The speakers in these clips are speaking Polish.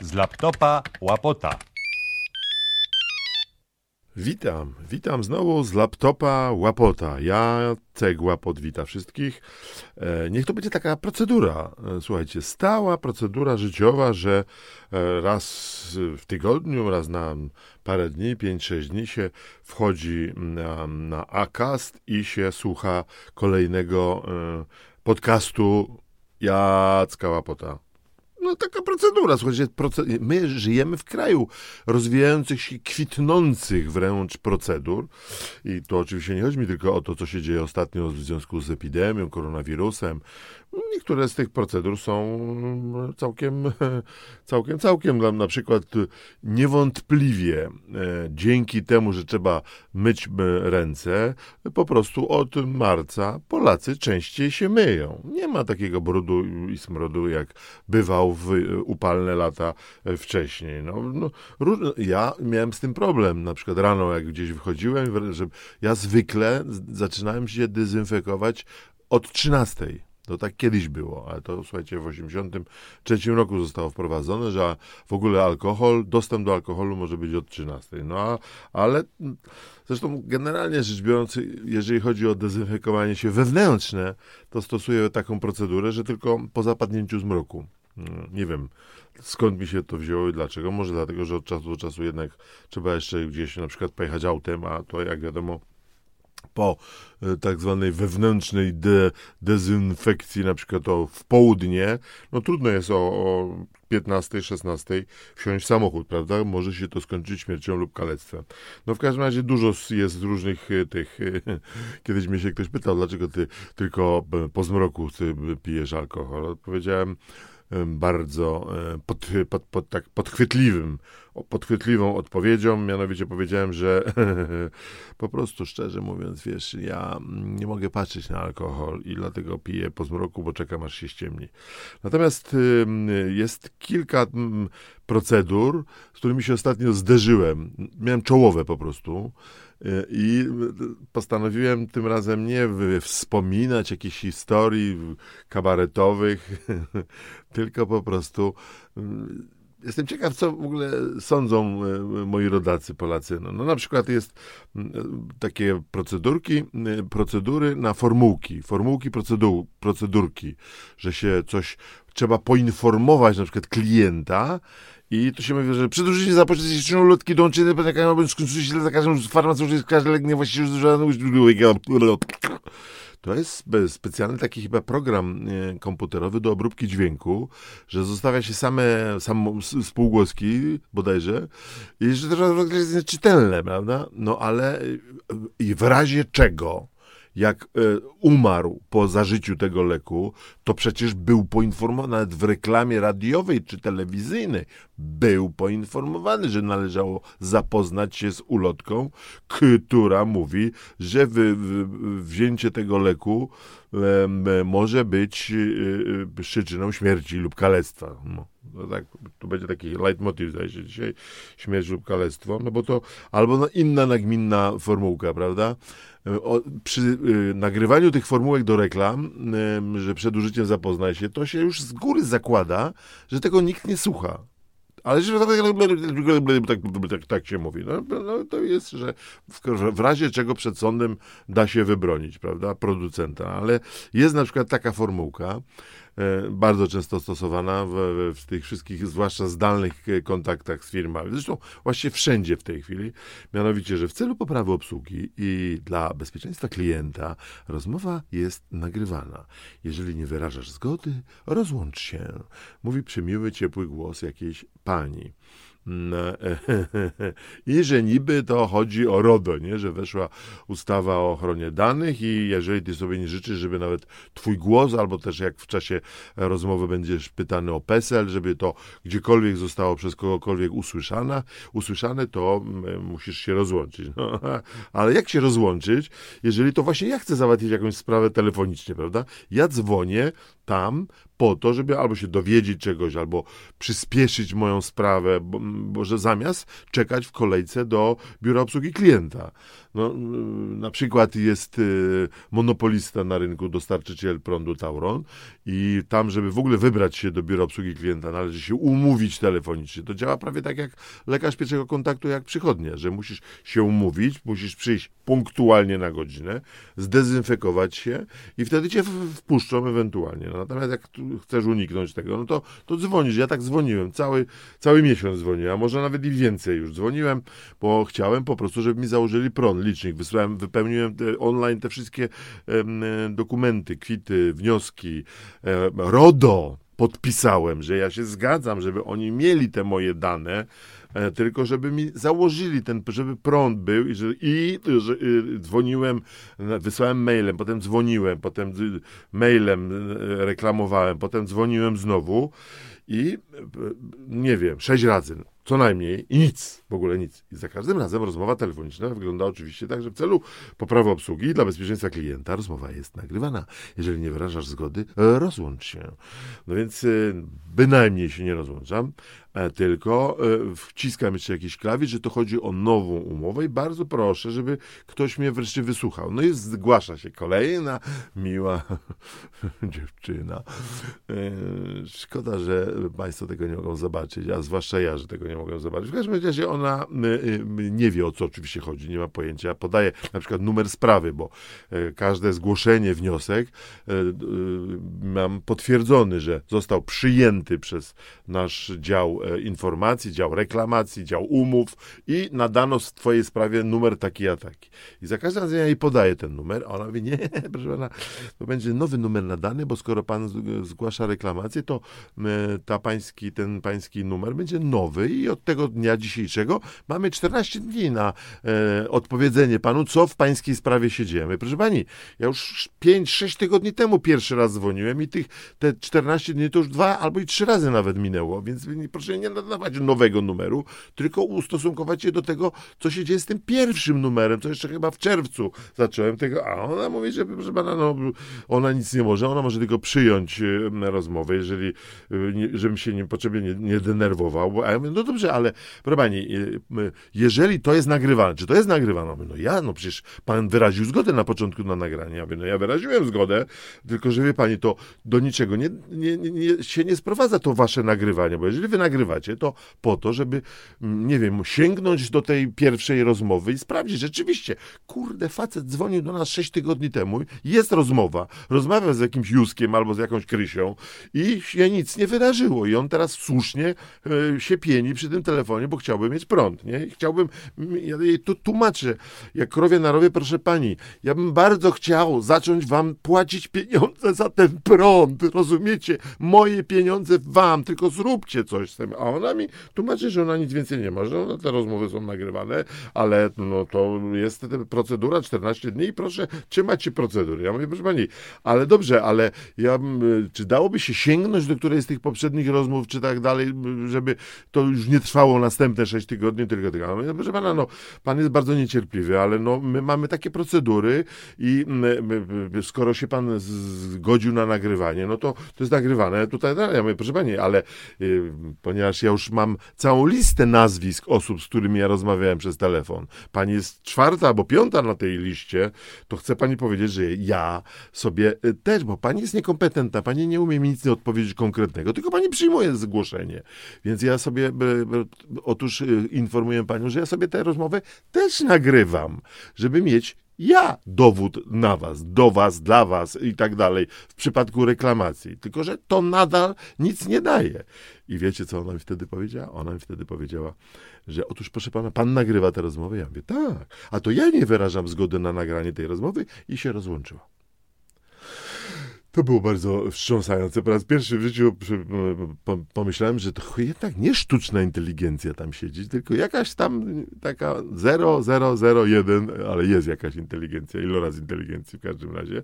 Z laptopa łapota. Witam, witam znowu z laptopa Łapota. Ja, Cegła, podwita wszystkich. E, niech to będzie taka procedura, e, słuchajcie, stała procedura życiowa, że e, raz w tygodniu, raz na parę dni, 5-6 dni się wchodzi na, na Acast i się słucha kolejnego podcastu Jacka Łapota. No taka procedura, słuchajcie, my żyjemy w kraju rozwijających się, kwitnących wręcz procedur i to oczywiście nie chodzi mi tylko o to, co się dzieje ostatnio w związku z epidemią, koronawirusem. Niektóre z tych procedur są całkiem, całkiem, całkiem, na przykład niewątpliwie e, dzięki temu, że trzeba myć e, ręce, po prostu od marca Polacy częściej się myją. Nie ma takiego brudu i smrodu, jak bywał w upalne lata wcześniej. No, no, ja miałem z tym problem. Na przykład rano, jak gdzieś wychodziłem, że ja zwykle zaczynałem się dezynfekować od 13. To tak kiedyś było, ale to słuchajcie, w 1983 roku zostało wprowadzone, że w ogóle alkohol, dostęp do alkoholu może być od 13. No a, ale zresztą generalnie rzecz biorąc, jeżeli chodzi o dezynfekowanie się wewnętrzne, to stosuję taką procedurę, że tylko po zapadnięciu zmroku. Mm, nie wiem, skąd mi się to wzięło i dlaczego. Może dlatego, że od czasu do czasu jednak trzeba jeszcze gdzieś na przykład pojechać autem, a to jak wiadomo po e, tak zwanej wewnętrznej de, dezynfekcji, na przykład o w południe, no trudno jest o, o 15, 16 wsiąść w samochód, prawda? Może się to skończyć śmiercią lub kalectwem. No w każdym razie dużo jest różnych e, tych... E, kiedyś mnie się ktoś pytał, dlaczego ty tylko po zmroku pijesz alkohol. Odpowiedziałem, bardzo pod, pod, pod, tak podchwytliwym, podchwytliwą odpowiedzią, mianowicie powiedziałem, że po prostu szczerze mówiąc, wiesz, ja nie mogę patrzeć na alkohol i dlatego piję po zmroku, bo czekam aż się ściemni. Natomiast jest kilka procedur, z którymi się ostatnio zderzyłem. Miałem czołowe po prostu i postanowiłem tym razem nie wspominać jakichś historii kabaretowych, tylko po prostu mm, jestem ciekaw, co w ogóle sądzą e, moi rodacy Polacy. No, no na przykład jest mm, takie procedurki, procedury na formułki, formułki procedur, procedurki, że się coś trzeba poinformować na przykład klienta i tu się mówi, że przed użyciem zapoczątku lotki dołączone podlegają skończyć źle za każdym farmaceutycznym każdy lek nie właściwie to jest specjalny taki chyba program e, komputerowy do obróbki dźwięku, że zostawia się same, same spółgłoski bodajże i że to jest czytelne, prawda? No ale e, i w razie czego jak e, umarł po zażyciu tego leku, to przecież był poinformowany, nawet w reklamie radiowej czy telewizyjnej, był poinformowany, że należało zapoznać się z ulotką, która mówi, że wy, wzięcie tego leku może być e, przyczyną śmierci lub kalectwa. No. No tak, to będzie taki leitmotiv, zdaje dzisiaj, śmierć lub kalectwo, no bo to albo no inna nagminna formułka, prawda? O, przy y, nagrywaniu tych formułek do reklam, y, że przed użyciem zapoznaj się, to się już z góry zakłada, że tego nikt nie słucha. Ale że tak, tak, tak się mówi. No, no, to jest, że w, razie czego przed sądem da się wybronić, prawda, producenta. Ale jest na przykład taka formułka, bardzo często stosowana w, w tych wszystkich, zwłaszcza zdalnych e, kontaktach z firmami. Zresztą właściwie wszędzie w tej chwili. Mianowicie, że w celu poprawy obsługi i dla bezpieczeństwa klienta rozmowa jest nagrywana. Jeżeli nie wyrażasz zgody, rozłącz się. Mówi przemiły, ciepły głos jakiejś pani. I że niby to chodzi o RODO, nie? że weszła ustawa o ochronie danych i jeżeli ty sobie nie życzysz, żeby nawet twój głos, albo też jak w czasie rozmowy będziesz pytany o PESEL, żeby to gdziekolwiek zostało przez kogokolwiek usłyszane, usłyszane to musisz się rozłączyć. No, ale jak się rozłączyć, jeżeli to właśnie ja chcę załatwić jakąś sprawę telefonicznie, prawda? Ja dzwonię tam po to, żeby albo się dowiedzieć czegoś, albo przyspieszyć moją sprawę, bo, bo że zamiast czekać w kolejce do biura obsługi klienta. No, na przykład jest y, monopolista na rynku, dostarczyciel prądu Tauron i tam, żeby w ogóle wybrać się do biura obsługi klienta, należy się umówić telefonicznie. To działa prawie tak jak lekarz pierwszego kontaktu, jak przychodnia, że musisz się umówić, musisz przyjść punktualnie na godzinę, zdezynfekować się i wtedy cię wpuszczą ewentualnie. No, natomiast jak chcesz uniknąć tego, no to, to dzwonisz. Ja tak dzwoniłem, cały, cały miesiąc dzwoniłem, a może nawet i więcej już. Dzwoniłem, bo chciałem po prostu, żeby mi założyli prąd licznik, wysłałem, wypełniłem te, online te wszystkie e, dokumenty, kwity, wnioski, e, RODO podpisałem, że ja się zgadzam, żeby oni mieli te moje dane, e, tylko żeby mi założyli ten, żeby prąd był i, że, i że, y, dzwoniłem, wysłałem mailem, potem dzwoniłem, potem mailem e, reklamowałem, potem dzwoniłem znowu i e, nie wiem, sześć razy co najmniej i nic, w ogóle nic. I za każdym razem rozmowa telefoniczna wygląda oczywiście tak, że w celu poprawy obsługi i dla bezpieczeństwa klienta rozmowa jest nagrywana. Jeżeli nie wyrażasz zgody, rozłącz się. No więc y, bynajmniej się nie rozłączam, e, tylko e, wciskam jeszcze jakiś klawisz, że to chodzi o nową umowę i bardzo proszę, żeby ktoś mnie wreszcie wysłuchał. No i zgłasza się kolejna miła dziewczyna. E, szkoda, że Państwo tego nie mogą zobaczyć, a zwłaszcza ja, że tego nie mogę zobaczyć. W każdym razie ona nie wie, o co oczywiście chodzi, nie ma pojęcia. Podaje na przykład numer sprawy, bo każde zgłoszenie, wniosek mam potwierdzony, że został przyjęty przez nasz dział e, informacji, dział reklamacji, dział umów i nadano w twojej sprawie numer taki a taki. I za każdym razem ja jej podaję ten numer, a ona mówi, nie, proszę pana, to będzie nowy numer nadany, bo skoro pan zgłasza reklamację, to e, ta pański, ten pański numer będzie nowy i od tego dnia dzisiejszego mamy 14 dni na e, odpowiedzenie panu, co w pańskiej sprawie się dzieje. Proszę pani, ja już 5-6 tygodni temu pierwszy raz dzwoniłem i tych te 14 dni to już dwa albo i trzy razy nawet minęło, więc proszę nie nadawać nowego numeru, tylko ustosunkować się do tego, co się dzieje z tym pierwszym numerem, co jeszcze chyba w czerwcu zacząłem tego, a ona mówi, że proszę pana, no, ona nic nie może, ona może tylko przyjąć rozmowę, jeżeli, y, żebym się niepotrzebnie nie, nie denerwował, a ja mówię, no dobrze, ale proszę pani, y, jeżeli to jest nagrywane, czy to jest nagrywane? No ja, no przecież pan wyraził zgodę na początku na nagranie, ja mówię, no ja wyraziłem zgodę, tylko że wie pani, to do niczego nie, nie, nie, się nie sprowadza to wasze nagrywanie, bo jeżeli wy nagrywacie, to po to, żeby, mm, nie wiem, sięgnąć do tej pierwszej rozmowy i sprawdzić, rzeczywiście, kurde, facet dzwonił do nas sześć tygodni temu, jest rozmowa, rozmawia z jakimś Juskiem albo z jakąś Krysią i się nic nie wydarzyło. I on teraz słusznie y, się pieni przy tym telefonie, bo chciałby mieć prąd, nie? I chciałbym, mm, ja jej tu tłumaczę, jak krowie na rowie, proszę pani, ja bym bardzo chciał zacząć wam płacić pieniądze za ten prąd, rozumiecie? Moje pieniądze wam, tylko zróbcie coś z tym. A ona mi tłumaczy, że ona nic więcej nie ma, że te rozmowy są nagrywane, ale no to jest procedura 14 dni i proszę trzymać się procedur. Ja mówię, proszę pani, ale dobrze, ale ja, czy dałoby się sięgnąć do którejś z tych poprzednich rozmów, czy tak dalej, żeby to już nie trwało następne 6 tygodni, tylko tylko. Mówię, proszę pana, no, pan jest bardzo niecierpliwy, ale no, my mamy takie procedury i my, my, skoro się pan zgodził na nagrywanie, no to to jest nagrywane tutaj, ja mówię, proszę pani, ale y, ponieważ ja już mam całą listę nazwisk osób, z którymi ja rozmawiałem przez telefon, pani jest czwarta albo piąta na tej liście, to chcę pani powiedzieć, że ja sobie y, też, bo pani jest niekompetentna, pani nie umie mi nic nie odpowiedzieć konkretnego, tylko pani przyjmuje zgłoszenie. Więc ja sobie, y, otóż y, informuję panią, że ja sobie tę rozmowę też nagrywam, żeby mieć ja dowód na was, do was, dla was i tak dalej w przypadku reklamacji. Tylko, że to nadal nic nie daje. I wiecie, co ona mi wtedy powiedziała? Ona mi wtedy powiedziała, że otóż, proszę pana, pan nagrywa tę rozmowę? Ja mówię, tak. A to ja nie wyrażam zgody na nagranie tej rozmowy i się rozłączyła. To było bardzo wstrząsające. Po raz pierwszy w życiu pomyślałem, że to jednak nie sztuczna inteligencja tam siedzi, tylko jakaś tam taka 0001, ale jest jakaś inteligencja, iloraz inteligencji w każdym razie,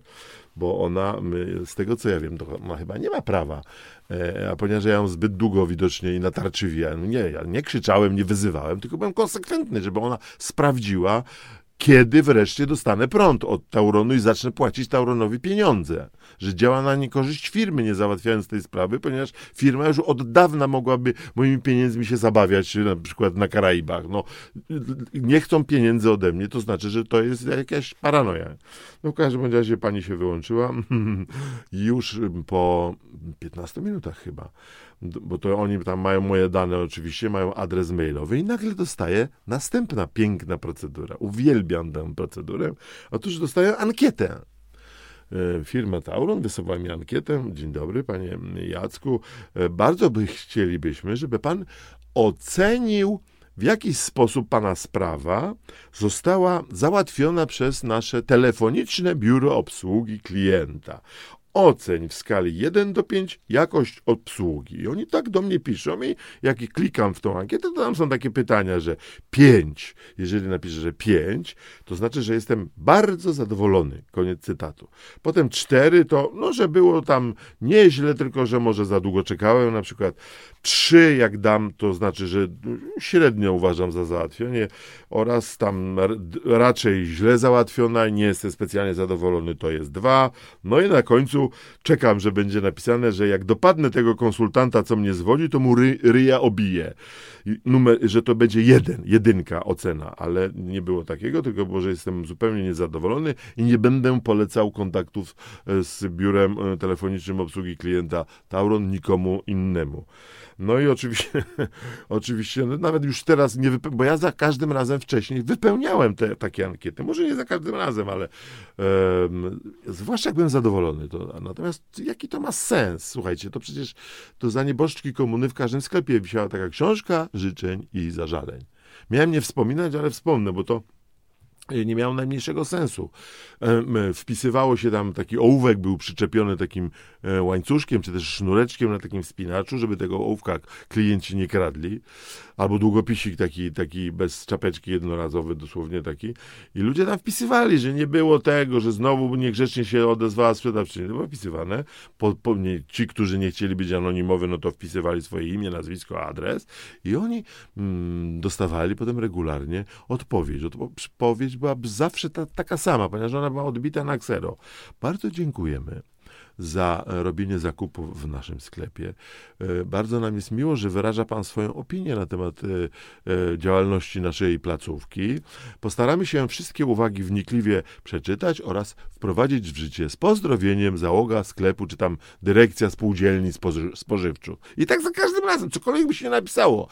bo ona, z tego co ja wiem, to ona chyba nie ma prawa. E, a ponieważ ja ją zbyt długo widocznie i natarczywie, nie, ja nie krzyczałem, nie wyzywałem, tylko byłem konsekwentny, żeby ona sprawdziła, kiedy wreszcie dostanę prąd od Tauronu i zacznę płacić Tauronowi pieniądze. Że działa na niekorzyść firmy, nie załatwiając tej sprawy, ponieważ firma już od dawna mogłaby moimi pieniędzmi się zabawiać, na przykład na Karaibach. No, nie chcą pieniędzy ode mnie, to znaczy, że to jest jakaś paranoja. No w każdym razie pani się wyłączyła już po 15 minutach chyba bo to oni tam mają moje dane oczywiście, mają adres mailowy i nagle dostaję następna piękna procedura. Uwielbiam tę procedurę. Otóż dostaję ankietę. E, firma Tauron wysłała mi ankietę. Dzień dobry, panie Jacku. E, bardzo by chcielibyśmy, żeby pan ocenił, w jaki sposób pana sprawa została załatwiona przez nasze telefoniczne biuro obsługi klienta oceń w skali 1 do 5 jakość obsługi. I oni tak do mnie piszą i jak klikam w tą ankietę, to tam są takie pytania, że 5. Jeżeli napiszę, że 5, to znaczy, że jestem bardzo zadowolony. Koniec cytatu. Potem 4 to, no, że było tam nieźle, tylko że może za długo czekałem. Na przykład 3 jak dam, to znaczy, że średnio uważam za załatwienie oraz tam raczej źle załatwiona i nie jestem specjalnie zadowolony, to jest 2. No i na końcu czekam, że będzie napisane, że jak dopadnę tego konsultanta, co mnie zwodzi, to mu ry, ryja obije. Numer, że to będzie jeden, jedynka ocena, ale nie było takiego, tylko było, że jestem zupełnie niezadowolony i nie będę polecał kontaktów e, z biurem e, telefonicznym obsługi klienta Tauron nikomu innemu. No i oczywiście, oczywiście no nawet już teraz nie bo ja za każdym razem wcześniej wypełniałem te takie ankiety. Może nie za każdym razem, ale zwłaszcza jak byłem zadowolony. To, natomiast jaki to ma sens? Słuchajcie, to przecież to za nieboszczki komuny w każdym sklepie wisiała taka książka życzeń i zażaleń. Miałem nie wspominać, ale wspomnę, bo to nie miało najmniejszego sensu. Wpisywało się tam, taki ołówek był przyczepiony takim e, łańcuszkiem, czy też sznureczkiem na takim spinaczu, żeby tego ołówka klienci nie kradli. Albo długopisik taki, taki bez czapeczki jednorazowy, dosłownie taki. I ludzie tam wpisywali, że nie było tego, że znowu niegrzecznie się odezwała sprzedawczyni. To było wpisywane. Po, po, nie, ci, którzy nie chcieli być anonimowi, no to wpisywali swoje imię, nazwisko, adres i oni mm, dostawali potem regularnie odpowiedź. Odpowiedź była zawsze ta, taka sama, ponieważ ona była odbita na ksero. Bardzo dziękujemy za robienie zakupów w naszym sklepie. E, bardzo nam jest miło, że wyraża Pan swoją opinię na temat e, e, działalności naszej placówki. Postaramy się wszystkie uwagi wnikliwie przeczytać oraz wprowadzić w życie z pozdrowieniem załoga sklepu, czy tam dyrekcja spółdzielni spoży spożywczych. I tak za każdym razem, cokolwiek by się napisało,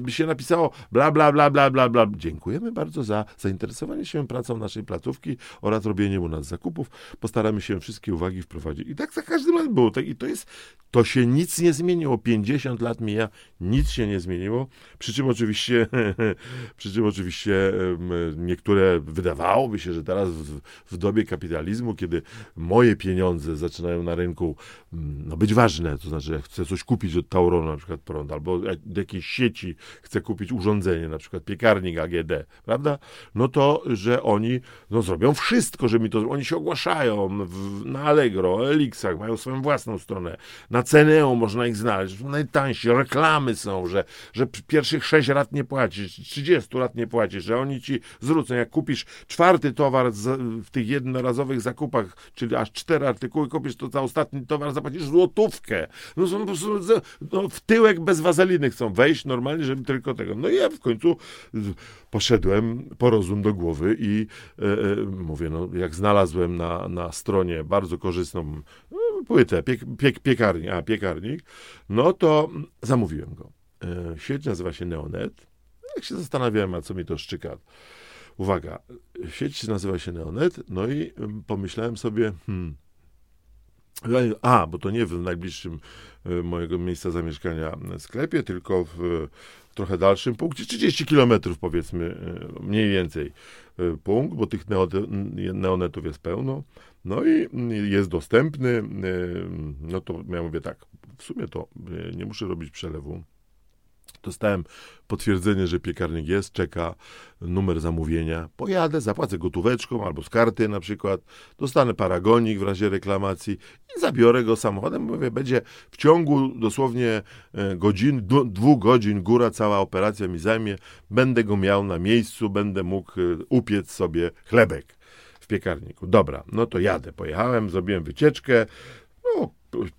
by się napisało bla, bla, bla, bla, bla, bla. Dziękujemy bardzo za zainteresowanie się pracą naszej placówki oraz robieniem u nas zakupów. Postaramy się wszystkie uwagi wprowadzić i tak za każdym razem było. Tak, I to jest, to się nic nie zmieniło. 50 lat mija, nic się nie zmieniło. Przy czym oczywiście, przy czym oczywiście niektóre wydawałoby się, że teraz w, w dobie kapitalizmu, kiedy moje pieniądze zaczynają na rynku mm, no, być ważne, to znaczy jak chcę coś kupić od Tauronu, na przykład prąd, albo do jakiejś sieci chcę kupić urządzenie, na przykład piekarnik AGD, prawda? No to, że oni no, zrobią wszystko, że mi to, oni się ogłaszają w, na Allegro, Elixach, mają swoją własną stronę. Na Ceneo można ich znaleźć, są najtańsi, reklamy są, że, że pierwszych 6 lat nie płacisz, 30 lat nie płacisz, że oni ci zwrócą. Jak kupisz czwarty towar z, w tych jednorazowych zakupach, czyli aż cztery artykuły kupisz, to za ostatni towar zapłacisz złotówkę. No są po prostu no, w tyłek bez wazeliny chcą wejść normalnie, żeby tylko tego. No i ja w końcu poszedłem po rozum do głowy i e, e, mówię, no jak znalazłem na, na stronie bardzo korzystną no, płytę, piek, piek, piekarnik, a piekarnik, no to zamówiłem go. E, sieć nazywa się Neonet. Jak się zastanawiałem, a co mi to szczyka. Uwaga, sieć nazywa się Neonet, no i pomyślałem sobie, hmm, a, bo to nie w najbliższym e, mojego miejsca zamieszkania sklepie, tylko w trochę dalszym punkcie, 30 kilometrów powiedzmy, e, mniej więcej punkt, bo tych neonetów jest pełno. No i jest dostępny. No to ja mówię tak, w sumie to nie muszę robić przelewu Dostałem potwierdzenie, że piekarnik jest, czeka numer zamówienia. Pojadę, zapłacę gotóweczką albo z karty na przykład, dostanę paragonik w razie reklamacji i zabiorę go samochodem. Mówię, będzie w ciągu dosłownie e, godzin, dwóch godzin góra, cała operacja mi zajmie. Będę go miał na miejscu, będę mógł e, upiec sobie chlebek w piekarniku. Dobra, no to jadę. Pojechałem, zrobiłem wycieczkę.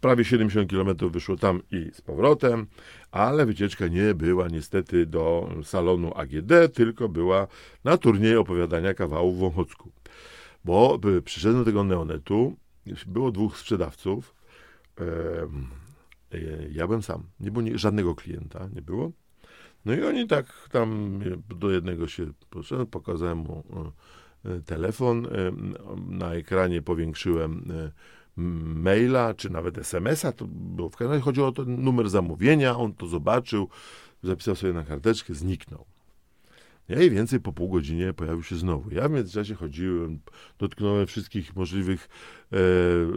Prawie 70 km wyszło tam i z powrotem, ale wycieczka nie była niestety do salonu AGD, tylko była na turniej opowiadania kawałów w Wąchocku. Bo przyszedłem do tego neonetu, było dwóch sprzedawców, ja byłem sam, nie było żadnego klienta, nie było. No i oni tak tam do jednego się poszedłem, pokazałem mu e, telefon, na ekranie powiększyłem e, maila, czy nawet SMS-a, to było w razie chodziło o ten numer zamówienia, on to zobaczył, zapisał sobie na karteczkę, zniknął. Ja i więcej po pół godzinie pojawił się znowu. Ja w międzyczasie chodziłem, dotknąłem wszystkich możliwych e,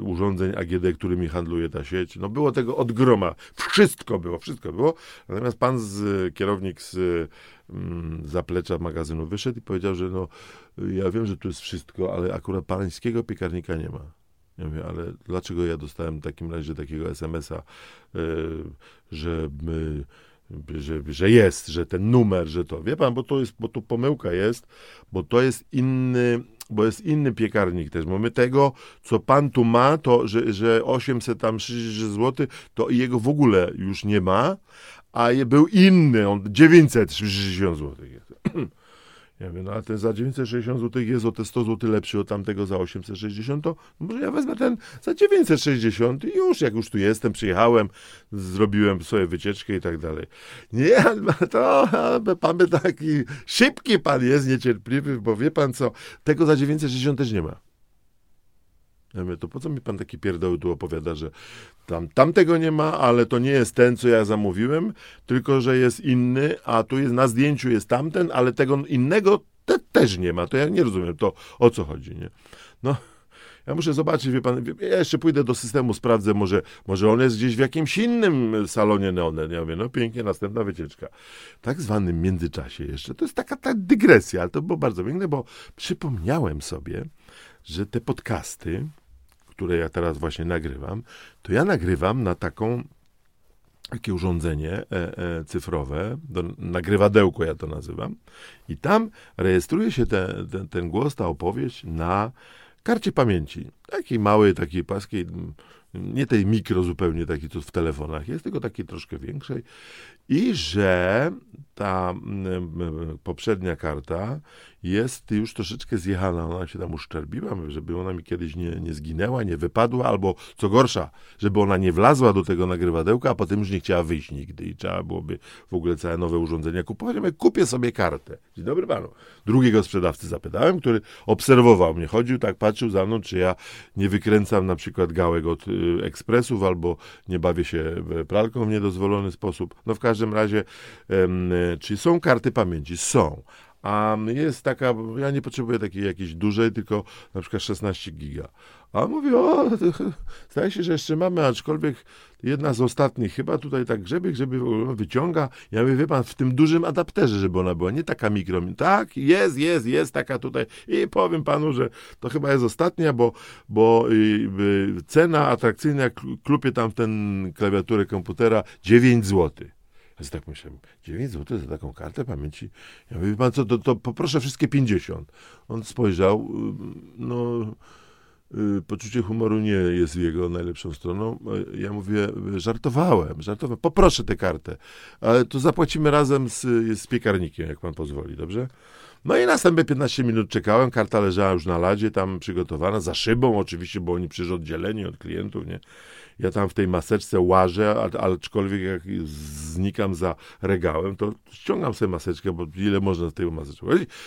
urządzeń AGD, którymi handluje ta sieć. No było tego od groma. Wszystko było, wszystko było. Natomiast pan z, kierownik z mm, zaplecza magazynu wyszedł i powiedział, że no ja wiem, że tu jest wszystko, ale akurat pańskiego piekarnika nie ma. Ja mówię, ale dlaczego ja dostałem w takim razie takiego SMS-a, yy, że my że, że jest, że ten numer, że to. Wie pan, bo to jest, bo tu pomyłka jest, bo to jest inny, bo jest inny piekarnik też. Mamy tego, co pan tu ma, to, że, że 860 zł, to jego w ogóle już nie ma, a był inny, on 960 zł jest. Ja mówię, no a ten za 960 zł jest o te 100 zł lepszy od tamtego za 860, to może ja wezmę ten za 960 i już, jak już tu jestem, przyjechałem, zrobiłem sobie wycieczkę i tak dalej. Nie, to pan by taki szybki pan jest, niecierpliwy, bo wie pan co, tego za 960 też nie ma. Ja mówię, to po co mi pan taki pierdoły tu opowiada, że tam, tam tego nie ma, ale to nie jest ten, co ja zamówiłem, tylko że jest inny, a tu jest na zdjęciu jest tamten, ale tego innego te, też nie ma. To ja nie rozumiem, to o co chodzi, nie? No, ja muszę zobaczyć, wie pan, ja jeszcze pójdę do systemu, sprawdzę, może, może on jest gdzieś w jakimś innym salonie neonen. Ja mówię, no pięknie, następna wycieczka. Tak zwanym międzyczasie jeszcze, to jest taka ta dygresja, ale to było bardzo piękne, bo przypomniałem sobie, że te podcasty, które ja teraz właśnie nagrywam, to ja nagrywam na taką takie urządzenie e, e, cyfrowe, do, nagrywadełko ja to nazywam, i tam rejestruje się te, te, ten głos, ta opowieść na karcie pamięci. Takiej małej, takiej paskiej, nie tej mikro zupełnie, takiej co w telefonach jest, tylko takiej troszkę większej. I że ta poprzednia karta jest już troszeczkę zjechana, ona się tam uszczerbiła, żeby ona mi kiedyś nie, nie zginęła, nie wypadła, albo co gorsza, żeby ona nie wlazła do tego nagrywadełka, a potem już nie chciała wyjść nigdy i trzeba byłoby w ogóle całe nowe urządzenia kupować. Mówię, kupię sobie kartę. Dzień dobry panu. Drugiego sprzedawcy zapytałem, który obserwował mnie, chodził tak, patrzył za mną, czy ja nie wykręcam na przykład gałek od y, ekspresów, albo nie bawię się pralką w niedozwolony sposób. No w każdym razie, y, czy są karty pamięci? Są a jest taka, ja nie potrzebuję takiej jakiejś dużej, tylko na przykład 16 giga. A on mówi, o, zdaje się, że jeszcze mamy, aczkolwiek jedna z ostatnich, chyba tutaj tak grzebie, grzebie wyciąga. Ja mówię, wie pan, w tym dużym adapterze, żeby ona była, nie taka mikro. Tak, jest, jest, jest taka tutaj. I powiem panu, że to chyba jest ostatnia, bo, bo y, y, cena atrakcyjna, klupie tam w ten klawiaturę komputera 9 złotych. Ja tak myślę, 9 zł za taką kartę pamięci. Ja mówię, pan co, to, to poproszę wszystkie 50. On spojrzał, y, no y, poczucie humoru nie jest jego najlepszą stroną. Ja mówię, żartowałem, żartowałem, poproszę tę kartę, ale to zapłacimy razem z, z piekarnikiem, jak pan pozwoli, dobrze? No i następne 15 minut czekałem, karta leżała już na ladzie, tam przygotowana, za szybą oczywiście, bo oni przecież oddzieleni od klientów, nie? Ja tam w tej maseczce łażę, aczkolwiek jak znikam za regałem, to ściągam sobie maseczkę, bo ile można z tej maseczki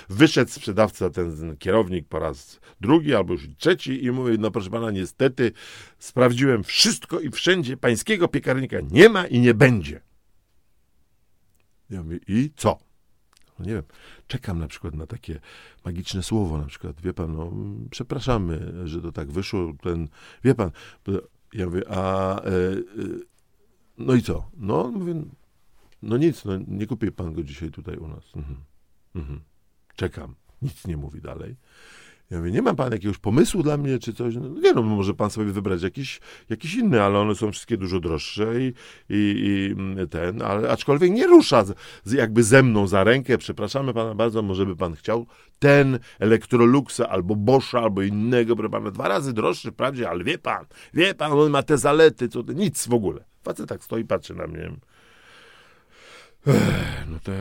Wyszedł sprzedawca, ten kierownik po raz drugi albo już trzeci i mówi, no proszę pana, niestety sprawdziłem wszystko i wszędzie pańskiego piekarnika nie ma i nie będzie. Ja mówię, i co? No nie wiem, czekam na przykład na takie magiczne słowo, na przykład, wie pan, no, przepraszamy, że to tak wyszło, ten, wie pan, ja mówię, a e, e, no i co? No, mówię, No nic, no nie kupi pan go dzisiaj tutaj u nas. Mhm. Mhm. Czekam. Nic nie mówi dalej. Ja mówię, nie ma pan jakiegoś pomysłu dla mnie, czy coś? No, nie no, może pan sobie wybrać jakiś, jakiś inny, ale one są wszystkie dużo droższe i, i, i ten, ale aczkolwiek nie rusza z, jakby ze mną za rękę. Przepraszamy pana bardzo, może by pan chciał ten Electroluxa albo Boscha, albo innego, proszę pana, dwa razy droższy wprawdzie, ale wie pan, wie pan, on ma te zalety, co, nic w ogóle. Facet tak stoi, patrzy na mnie. No to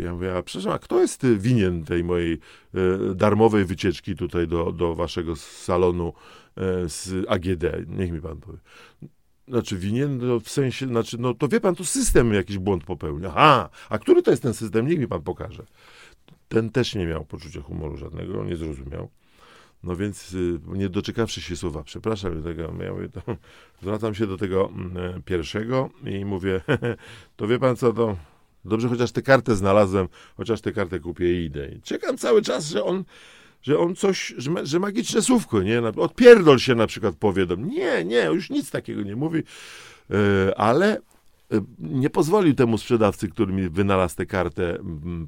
ja mówię, a przepraszam, a kto jest winien tej mojej e, darmowej wycieczki tutaj do, do waszego salonu e, z AGD? Niech mi pan powie. Znaczy winien, no, w sensie, znaczy, no to wie pan, to system jakiś błąd popełnia. Aha, a który to jest ten system? Niech mi pan pokaże. Ten też nie miał poczucia humoru żadnego, nie zrozumiał. No więc y, nie doczekawszy się słowa, przepraszam, tego, ja mówię, to, zwracam się do tego y, pierwszego i mówię, to wie pan co, to Dobrze, chociaż tę kartę znalazłem, chociaż tę kartę kupię i idę. I czekam cały czas, że on, że on coś, że, że magiczne słówko, nie? Odpierdol się na przykład powie do mnie. Nie, nie, już nic takiego nie mówi, yy, ale nie pozwolił temu sprzedawcy, który mi wynalazł tę kartę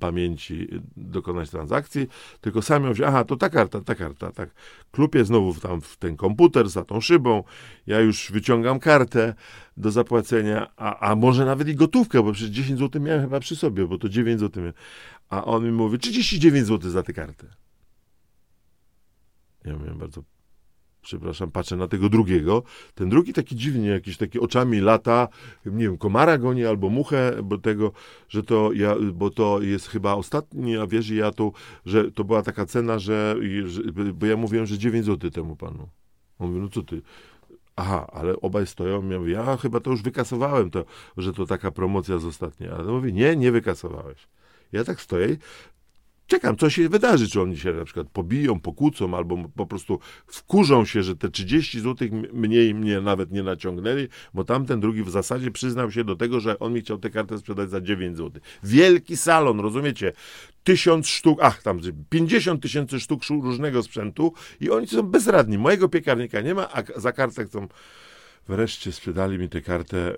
pamięci, dokonać transakcji, tylko sam ją wziął, aha, to ta karta, ta karta, tak. Klupie znowu tam w ten komputer za tą szybą, ja już wyciągam kartę do zapłacenia, a, a może nawet i gotówkę, bo przecież 10 zł miałem chyba przy sobie, bo to 9 zł miałem. A on mi mówi, 39 zł za tę kartę. Ja miałem bardzo przepraszam, patrzę na tego drugiego. Ten drugi taki dziwnie, jakiś taki oczami lata, nie wiem, komara goni albo muchę, bo tego, że to ja, bo to jest chyba ostatnia wiesz, ja tu, że to była taka cena, że, że bo ja mówiłem, że 9 zł temu panu. On mówi, no co ty, Aha, ale obaj stoją. Ja mówię, ja chyba to już wykasowałem, to, że to taka promocja z ostatniej. Ale on mówi, nie, nie wykasowałeś. Ja tak stoję, czekam, co się wydarzy, czy oni się na przykład pobiją, pokłócą, albo po prostu wkurzą się, że te 30 zł mniej mnie nawet nie naciągnęli, bo tamten drugi w zasadzie przyznał się do tego, że on mi chciał tę kartę sprzedać za 9 zł. Wielki salon, rozumiecie? Tysiąc sztuk, ach, tam 50 tysięcy sztuk różnego sprzętu i oni są bezradni. Mojego piekarnika nie ma, a za kartę chcą... Wreszcie sprzedali mi tę kartę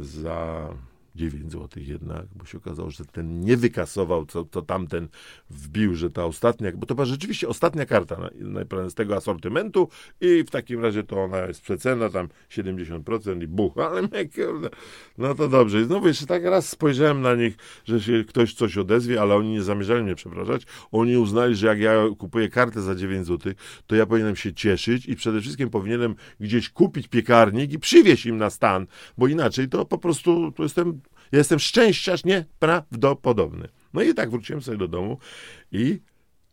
za 9 zł jednak, bo się okazało, że ten nie wykasował, co, co tamten wbił, że ta ostatnia, bo to była rzeczywiście ostatnia karta na, z tego asortymentu i w takim razie to ona jest przecena, tam 70% i buch, ale mnie, kurde, no to dobrze. I znowu jeszcze tak raz spojrzałem na nich, że się ktoś coś odezwie, ale oni nie zamierzali mnie przepraszać. Oni uznali, że jak ja kupuję kartę za 9 zł, to ja powinienem się cieszyć i przede wszystkim powinienem gdzieś kupić piekarnik i przywieźć im na stan, bo inaczej to po prostu to jestem jestem szczęściarz nieprawdopodobny. No i tak wróciłem sobie do domu i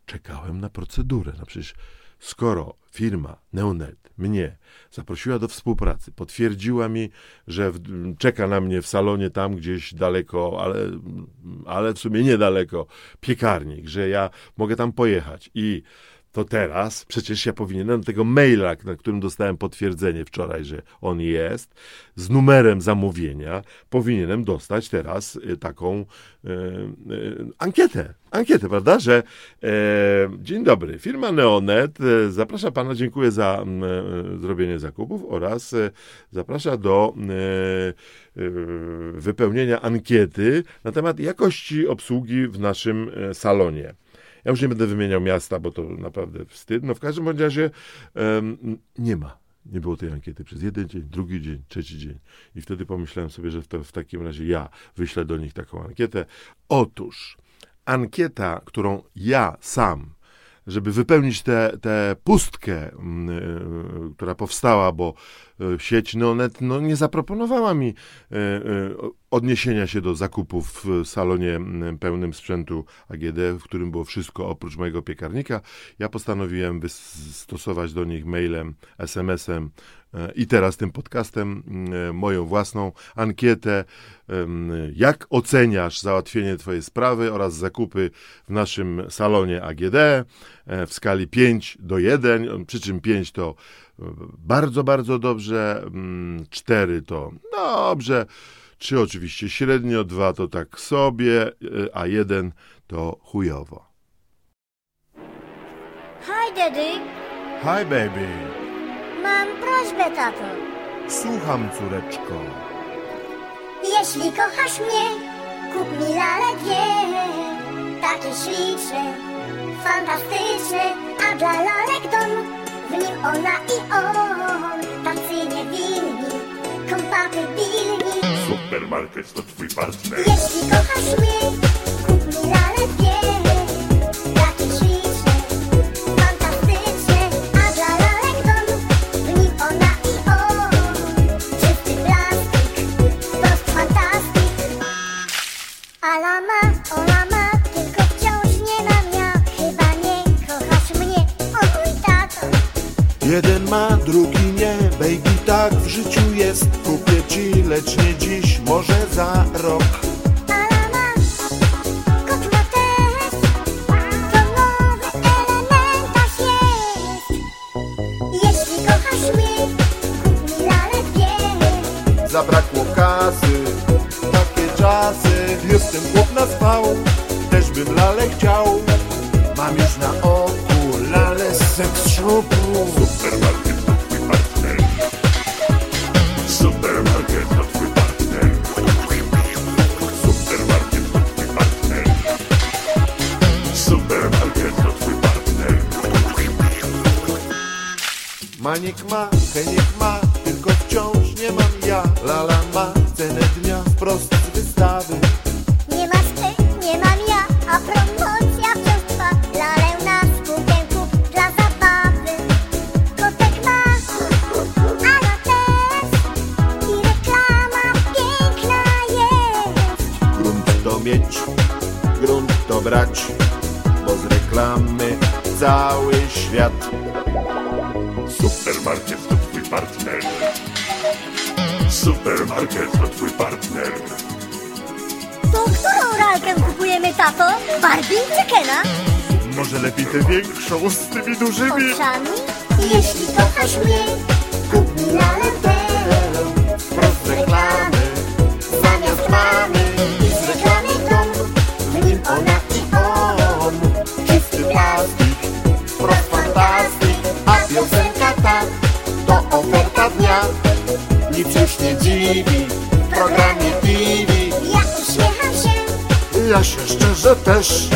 czekałem na procedurę. No przecież skoro firma Neonet mnie zaprosiła do współpracy, potwierdziła mi, że w, czeka na mnie w salonie tam gdzieś daleko, ale, ale w sumie niedaleko, piekarnik, że ja mogę tam pojechać i to teraz przecież ja powinienem tego maila, na którym dostałem potwierdzenie wczoraj, że on jest, z numerem zamówienia, powinienem dostać teraz y, taką e, e, ankietę. Ankietę, prawda? Że e, dzień dobry, firma Neonet e, zaprasza pana, dziękuję za e, zrobienie zakupów oraz zaprasza do wypełnienia ankiety na temat jakości obsługi w naszym salonie. Ja już nie będę wymieniał miasta, bo to naprawdę wstyd. No w każdym razie um, nie ma. Nie było tej ankiety przez jeden dzień, drugi dzień, trzeci dzień. I wtedy pomyślałem sobie, że to, w takim razie ja wyślę do nich taką ankietę. Otóż ankieta, którą ja sam żeby wypełnić tę pustkę, mm, y, która powstała, bo y, sieć Neonet no, nie zaproponowała mi y, odniesienia się do zakupów w salonie mm, pełnym sprzętu AGD, w którym było wszystko oprócz mojego piekarnika. Ja postanowiłem stosować do nich mailem, SMS-em i teraz tym podcastem moją własną ankietę, jak oceniasz załatwienie Twojej sprawy oraz zakupy w naszym salonie AGD e, w skali 5 do 1, przy czym 5 to e, bardzo, bardzo dobrze, 4 mm, to dobrze, 3 oczywiście średnio, 2 to tak sobie, e, a 1 to chujowo. Hi, Daddy. Hi, baby. Mam prośbę, tato. Słucham, córeczko. Jeśli kochasz mnie, kup mi lalę dwie Takie śliczne, fantastyczne A dla lalek dom, w nim ona i on Tacy niewinni, kompatybilni Supermarket to twój partner. Jeśli kochasz mnie, kup mi lalę dwie Jeden ma, drugi nie, baby tak w życiu jest. Kupię ci, lecz nie dziś, może za rok też bym lale chciał Mam już na oku lale z seks Supermarket to twój partner. Supermarket to twój partner. Supermarket to twój partner. Supermarket to twój partner. Maniek ma, Heniek ma, tylko wciąż nie mam ja Lala ma cenę dnia wprost z wystawy mieć, grunt to brać, bo z reklamy cały świat. Supermarket to twój partner. Supermarket to twój partner. To lalkę kupujemy, tato? Barbie czy Kena? Może lepiej tę większą z tymi dużymi. Oczami? Jeśli kochasz mnie, kup mi lalę tę Wprost z reklamy, Zamiast mamy i z reklamy dom W nim ona i on czysty plastik, wprost fantastyk, a piosenka ta to oferta dnia. Nic już nie dziwi Ja się szczerze też,